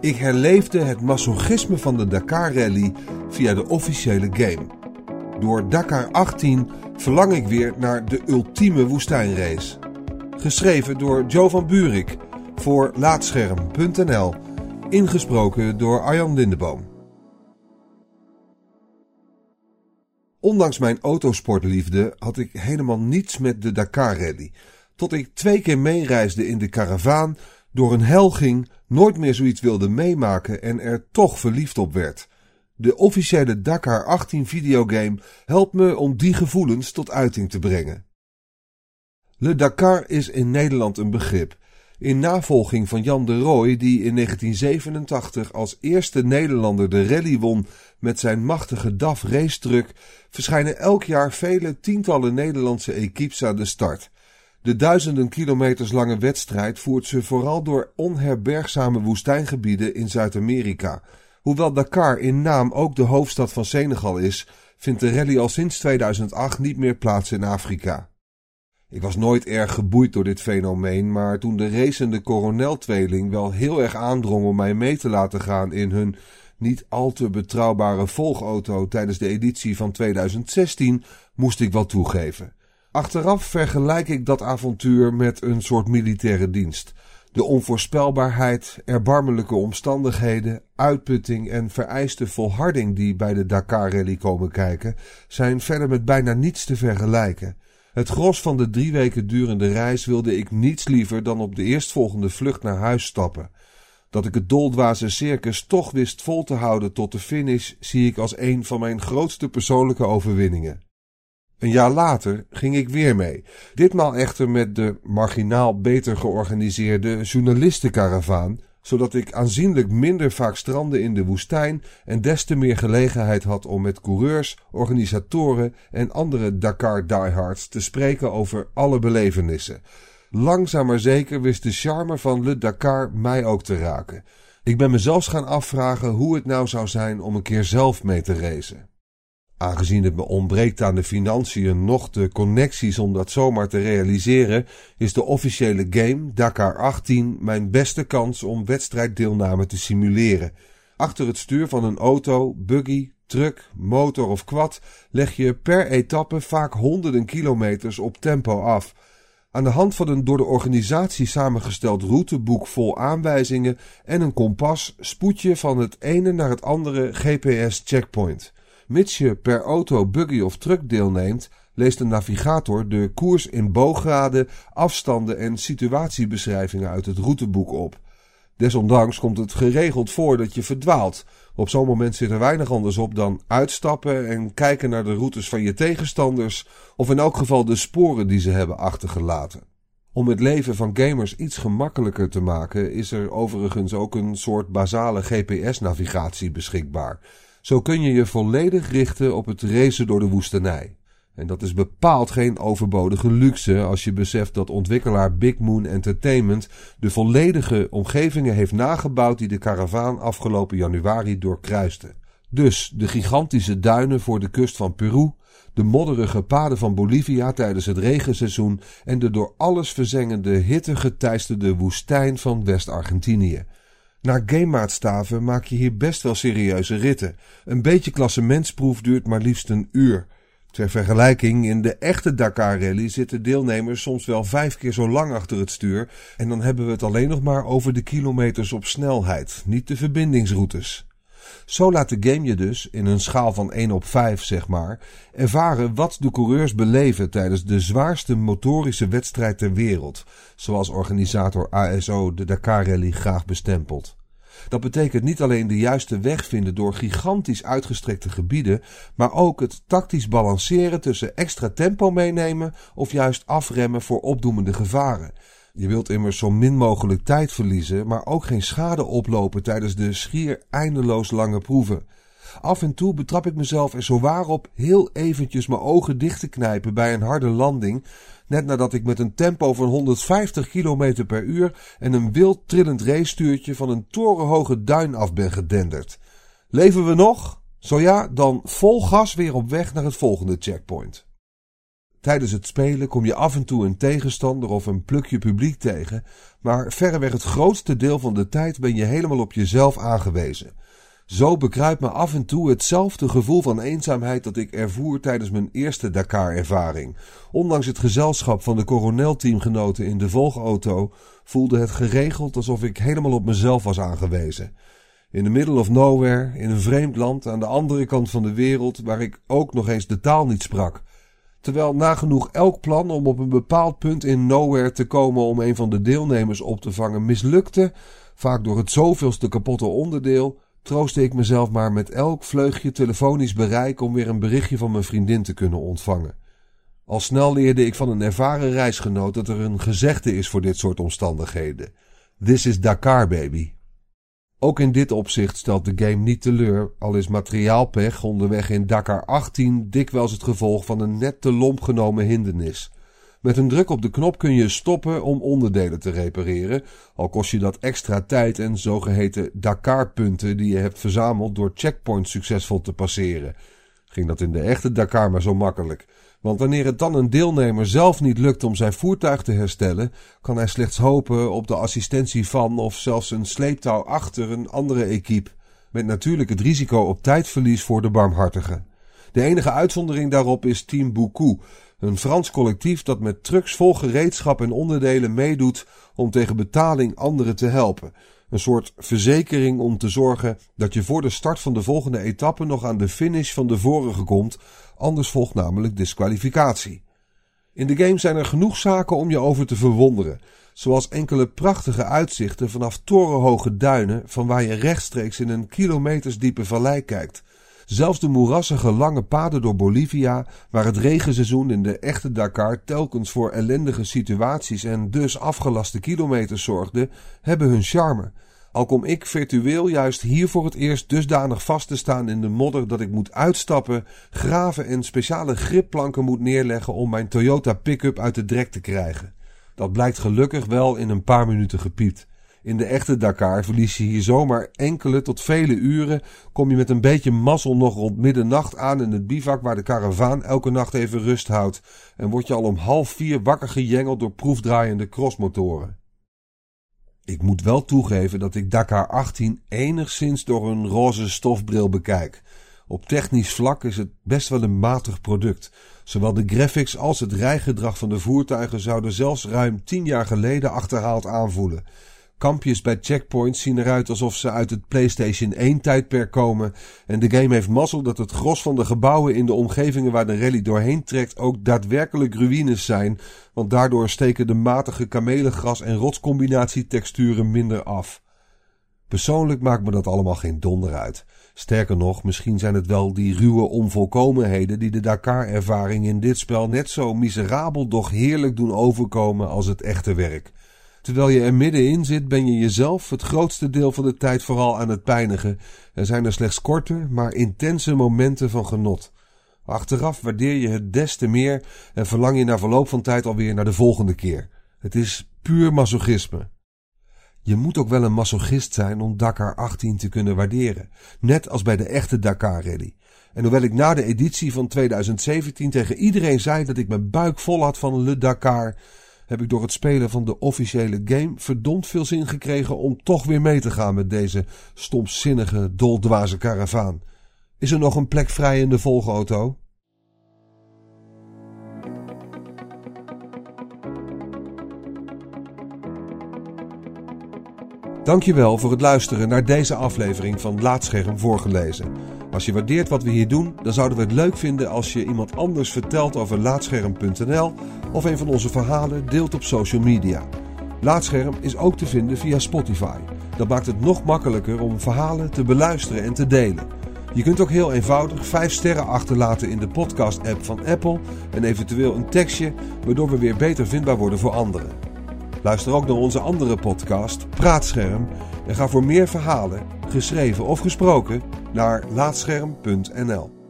Ik herleefde het masochisme van de Dakar Rally via de officiële game. Door Dakar 18 verlang ik weer naar de ultieme woestijnrace. Geschreven door Joe van Buurik voor Laatscherm.nl. Ingesproken door Arjan Lindeboom. Ondanks mijn autosportliefde had ik helemaal niets met de Dakar Rally. Tot ik twee keer meereisde in de karavaan, door een hel ging, nooit meer zoiets wilde meemaken en er toch verliefd op werd. De officiële Dakar 18 videogame helpt me om die gevoelens tot uiting te brengen. Le Dakar is in Nederland een begrip. In navolging van Jan de Rooij, die in 1987 als eerste Nederlander de rally won met zijn machtige DAF racetruck, verschijnen elk jaar vele tientallen Nederlandse equipes aan de start. De duizenden kilometers lange wedstrijd voert ze vooral door onherbergzame woestijngebieden in Zuid-Amerika. Hoewel Dakar in naam ook de hoofdstad van Senegal is, vindt de rally al sinds 2008 niet meer plaats in Afrika. Ik was nooit erg geboeid door dit fenomeen, maar toen de racende coronel-tweeling wel heel erg aandrong om mij mee te laten gaan in hun niet al te betrouwbare volgauto tijdens de editie van 2016, moest ik wel toegeven. Achteraf vergelijk ik dat avontuur met een soort militaire dienst. De onvoorspelbaarheid, erbarmelijke omstandigheden, uitputting en vereiste volharding die bij de Dakar Rally komen kijken, zijn verder met bijna niets te vergelijken. Het gros van de drie weken durende reis wilde ik niets liever dan op de eerstvolgende vlucht naar huis stappen. Dat ik het doldwaze circus toch wist vol te houden tot de finish, zie ik als een van mijn grootste persoonlijke overwinningen. Een jaar later ging ik weer mee, ditmaal echter met de marginaal beter georganiseerde journalistenkaravaan, zodat ik aanzienlijk minder vaak strandde in de woestijn en des te meer gelegenheid had om met coureurs, organisatoren en andere Dakar diehards te spreken over alle belevenissen. Langzaam maar zeker wist de charme van Le Dakar mij ook te raken. Ik ben me zelfs gaan afvragen hoe het nou zou zijn om een keer zelf mee te racen. Aangezien het me ontbreekt aan de financiën nog de connecties om dat zomaar te realiseren, is de officiële game Dakar 18 mijn beste kans om wedstrijddeelname te simuleren. Achter het stuur van een auto, buggy, truck, motor of quad leg je per etappe vaak honderden kilometers op tempo af. Aan de hand van een door de organisatie samengesteld routeboek vol aanwijzingen en een kompas spoed je van het ene naar het andere GPS-checkpoint. Mits je per auto, buggy of truck deelneemt, leest de navigator de koers in booggraden, afstanden en situatiebeschrijvingen uit het routeboek op. Desondanks komt het geregeld voor dat je verdwaalt. Op zo'n moment zit er weinig anders op dan uitstappen en kijken naar de routes van je tegenstanders, of in elk geval de sporen die ze hebben achtergelaten. Om het leven van gamers iets gemakkelijker te maken, is er overigens ook een soort basale GPS-navigatie beschikbaar. Zo kun je je volledig richten op het racen door de woestenij. En dat is bepaald geen overbodige luxe als je beseft dat ontwikkelaar Big Moon Entertainment de volledige omgevingen heeft nagebouwd die de karavaan afgelopen januari doorkruiste. Dus de gigantische duinen voor de kust van Peru, de modderige paden van Bolivia tijdens het regenseizoen en de door alles verzengende hittegeteisterde woestijn van West-Argentinië. Naar gamemaatstaven maak je hier best wel serieuze ritten. Een beetje klassementsproef duurt maar liefst een uur. Ter vergelijking, in de echte Dakar Rally zitten deelnemers soms wel vijf keer zo lang achter het stuur en dan hebben we het alleen nog maar over de kilometers op snelheid, niet de verbindingsroutes. Zo laat de game je dus, in een schaal van 1 op 5 zeg maar, ervaren wat de coureurs beleven tijdens de zwaarste motorische wedstrijd ter wereld, zoals organisator ASO de Dakar Rally graag bestempelt. Dat betekent niet alleen de juiste weg vinden door gigantisch uitgestrekte gebieden, maar ook het tactisch balanceren tussen extra tempo meenemen of juist afremmen voor opdoemende gevaren. Je wilt immers zo min mogelijk tijd verliezen, maar ook geen schade oplopen tijdens de schier eindeloos lange proeven. Af en toe betrap ik mezelf er zowaar op heel eventjes mijn ogen dicht te knijpen bij een harde landing, net nadat ik met een tempo van 150 km per uur en een wild trillend racestuurtje van een torenhoge duin af ben gedenderd. Leven we nog? Zo ja, dan vol gas weer op weg naar het volgende checkpoint. Tijdens het spelen kom je af en toe een tegenstander of een plukje publiek tegen, maar verreweg het grootste deel van de tijd ben je helemaal op jezelf aangewezen. Zo bekruipt me af en toe hetzelfde gevoel van eenzaamheid dat ik ervoer tijdens mijn eerste Dakar-ervaring. Ondanks het gezelschap van de coronelteamgenoten in de volgauto voelde het geregeld alsof ik helemaal op mezelf was aangewezen. In the middle of nowhere, in een vreemd land aan de andere kant van de wereld, waar ik ook nog eens de taal niet sprak. Terwijl nagenoeg elk plan om op een bepaald punt in nowhere te komen om een van de deelnemers op te vangen mislukte, vaak door het zoveelste kapotte onderdeel, troostte ik mezelf maar met elk vleugje telefonisch bereik om weer een berichtje van mijn vriendin te kunnen ontvangen. Al snel leerde ik van een ervaren reisgenoot dat er een gezegde is voor dit soort omstandigheden. This is Dakar, baby. Ook in dit opzicht stelt de game niet teleur, al is materiaalpech onderweg in Dakar 18 dikwijls het gevolg van een net te lomp genomen hindernis. Met een druk op de knop kun je stoppen om onderdelen te repareren, al kost je dat extra tijd en zogeheten Dakar-punten die je hebt verzameld door checkpoints succesvol te passeren. Ging dat in de echte Dakar maar zo makkelijk. Want wanneer het dan een deelnemer zelf niet lukt om zijn voertuig te herstellen, kan hij slechts hopen op de assistentie van of zelfs een sleeptouw achter een andere equipe. Met natuurlijk het risico op tijdverlies voor de barmhartigen. De enige uitzondering daarop is Team Boucou, een Frans collectief dat met trucks vol gereedschap en onderdelen meedoet om tegen betaling anderen te helpen. Een soort verzekering om te zorgen dat je voor de start van de volgende etappe nog aan de finish van de vorige komt, anders volgt namelijk disqualificatie. In de game zijn er genoeg zaken om je over te verwonderen, zoals enkele prachtige uitzichten vanaf torenhoge duinen van waar je rechtstreeks in een kilometersdiepe vallei kijkt, Zelfs de moerassige lange paden door Bolivia, waar het regenseizoen in de echte Dakar telkens voor ellendige situaties en dus afgelaste kilometers zorgde, hebben hun charme. Al kom ik virtueel juist hier voor het eerst dusdanig vast te staan in de modder dat ik moet uitstappen, graven en speciale gripplanken moet neerleggen om mijn Toyota pick-up uit de drek te krijgen. Dat blijkt gelukkig wel in een paar minuten gepiept. In de echte Dakar verlies je hier zomaar enkele tot vele uren. Kom je met een beetje mazzel nog rond middernacht aan in het bivak waar de karavaan elke nacht even rust houdt. En word je al om half vier wakker gejengeld door proefdraaiende crossmotoren. Ik moet wel toegeven dat ik Dakar 18 enigszins door een roze stofbril bekijk. Op technisch vlak is het best wel een matig product. Zowel de graphics als het rijgedrag van de voertuigen zouden zelfs ruim tien jaar geleden achterhaald aanvoelen. Kampjes bij checkpoints zien eruit alsof ze uit het PlayStation 1 tijdperk komen. En de game heeft mazzel dat het gros van de gebouwen in de omgevingen waar de rally doorheen trekt ook daadwerkelijk ruïnes zijn. Want daardoor steken de matige kamelengras en rotscombinatie texturen minder af. Persoonlijk maakt me dat allemaal geen donder uit. Sterker nog, misschien zijn het wel die ruwe onvolkomenheden die de Dakar-ervaring in dit spel net zo miserabel doch heerlijk doen overkomen als het echte werk. Terwijl je er middenin zit, ben je jezelf het grootste deel van de tijd vooral aan het pijnigen. Er zijn er slechts korte, maar intense momenten van genot. Achteraf waardeer je het des te meer en verlang je na verloop van tijd alweer naar de volgende keer. Het is puur masochisme. Je moet ook wel een masochist zijn om Dakar 18 te kunnen waarderen, net als bij de echte Dakar Rally. En hoewel ik na de editie van 2017 tegen iedereen zei dat ik mijn buik vol had van Le Dakar, heb ik door het spelen van de officiële game verdomd veel zin gekregen om toch weer mee te gaan met deze stomzinnige, doldwaze karavaan. Is er nog een plek vrij in de volgauto? Dankjewel voor het luisteren naar deze aflevering van Laatscherm voorgelezen. Als je waardeert wat we hier doen, dan zouden we het leuk vinden als je iemand anders vertelt over Laatscherm.nl of een van onze verhalen deelt op social media. Laatscherm is ook te vinden via Spotify. Dat maakt het nog makkelijker om verhalen te beluisteren en te delen. Je kunt ook heel eenvoudig 5 sterren achterlaten in de podcast-app van Apple en eventueel een tekstje, waardoor we weer beter vindbaar worden voor anderen. Luister ook naar onze andere podcast, Praatscherm, en ga voor meer verhalen, geschreven of gesproken, naar laatscherm.nl.